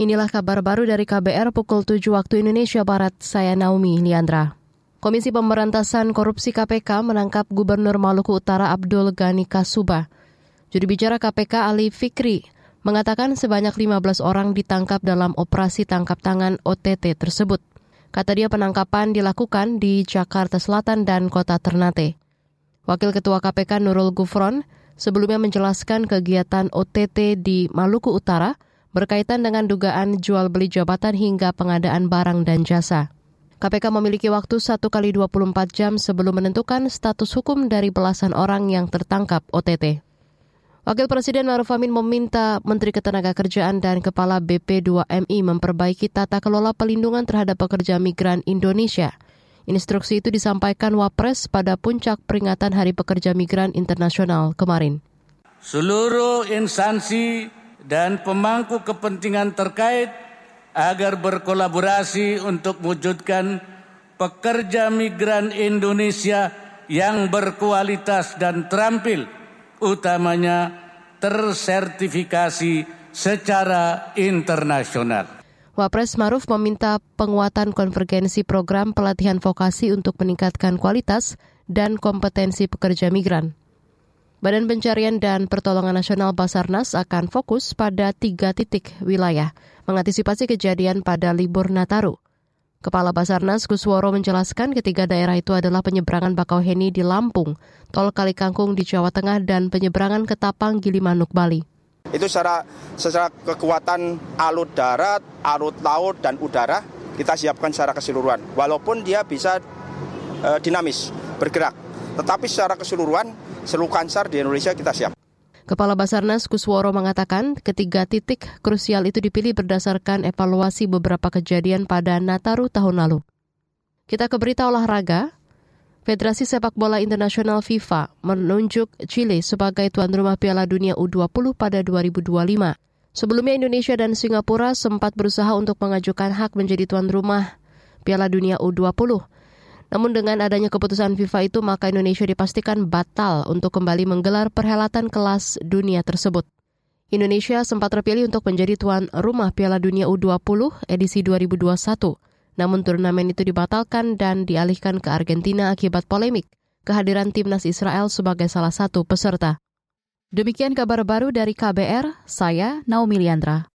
Inilah kabar baru dari KBR pukul 7 waktu Indonesia Barat. Saya Naomi Liandra. Komisi Pemberantasan Korupsi KPK menangkap Gubernur Maluku Utara Abdul Ghani Kasuba. Juru bicara KPK Ali Fikri mengatakan sebanyak 15 orang ditangkap dalam operasi tangkap tangan OTT tersebut. Kata dia penangkapan dilakukan di Jakarta Selatan dan Kota Ternate. Wakil Ketua KPK Nurul Gufron sebelumnya menjelaskan kegiatan OTT di Maluku Utara – berkaitan dengan dugaan jual beli jabatan hingga pengadaan barang dan jasa. KPK memiliki waktu 1 kali 24 jam sebelum menentukan status hukum dari belasan orang yang tertangkap OTT. Wakil Presiden Maruf Amin meminta Menteri Ketenagakerjaan dan Kepala BP2MI memperbaiki tata kelola pelindungan terhadap pekerja migran Indonesia. Instruksi itu disampaikan Wapres pada puncak peringatan Hari Pekerja Migran Internasional kemarin. Seluruh instansi dan pemangku kepentingan terkait agar berkolaborasi untuk mewujudkan pekerja migran Indonesia yang berkualitas dan terampil, utamanya tersertifikasi secara internasional. Wapres Maruf meminta penguatan konvergensi program pelatihan vokasi untuk meningkatkan kualitas dan kompetensi pekerja migran. Badan Pencarian dan Pertolongan Nasional Basarnas akan fokus pada tiga titik wilayah mengantisipasi kejadian pada libur Nataru. Kepala Basarnas Kusworo menjelaskan ketiga daerah itu adalah penyeberangan Bakauheni di Lampung, Tol Kalikangkung di Jawa Tengah, dan penyeberangan Ketapang Gilimanuk, Bali. Itu secara, secara kekuatan alut darat, alut laut, dan udara kita siapkan secara keseluruhan. Walaupun dia bisa e, dinamis, bergerak. Tetapi secara keseluruhan seluruh kansar di Indonesia kita siap. Kepala Basarnas Kusworo mengatakan ketiga titik krusial itu dipilih berdasarkan evaluasi beberapa kejadian pada Nataru tahun lalu. Kita ke berita olahraga. Federasi Sepak Bola Internasional FIFA menunjuk Chile sebagai tuan rumah Piala Dunia U20 pada 2025. Sebelumnya Indonesia dan Singapura sempat berusaha untuk mengajukan hak menjadi tuan rumah Piala Dunia U20. Namun dengan adanya keputusan FIFA itu maka Indonesia dipastikan batal untuk kembali menggelar perhelatan kelas dunia tersebut. Indonesia sempat terpilih untuk menjadi tuan rumah Piala Dunia U20 edisi 2021. Namun turnamen itu dibatalkan dan dialihkan ke Argentina akibat polemik kehadiran timnas Israel sebagai salah satu peserta. Demikian kabar baru dari KBR, saya Naomi Liandra.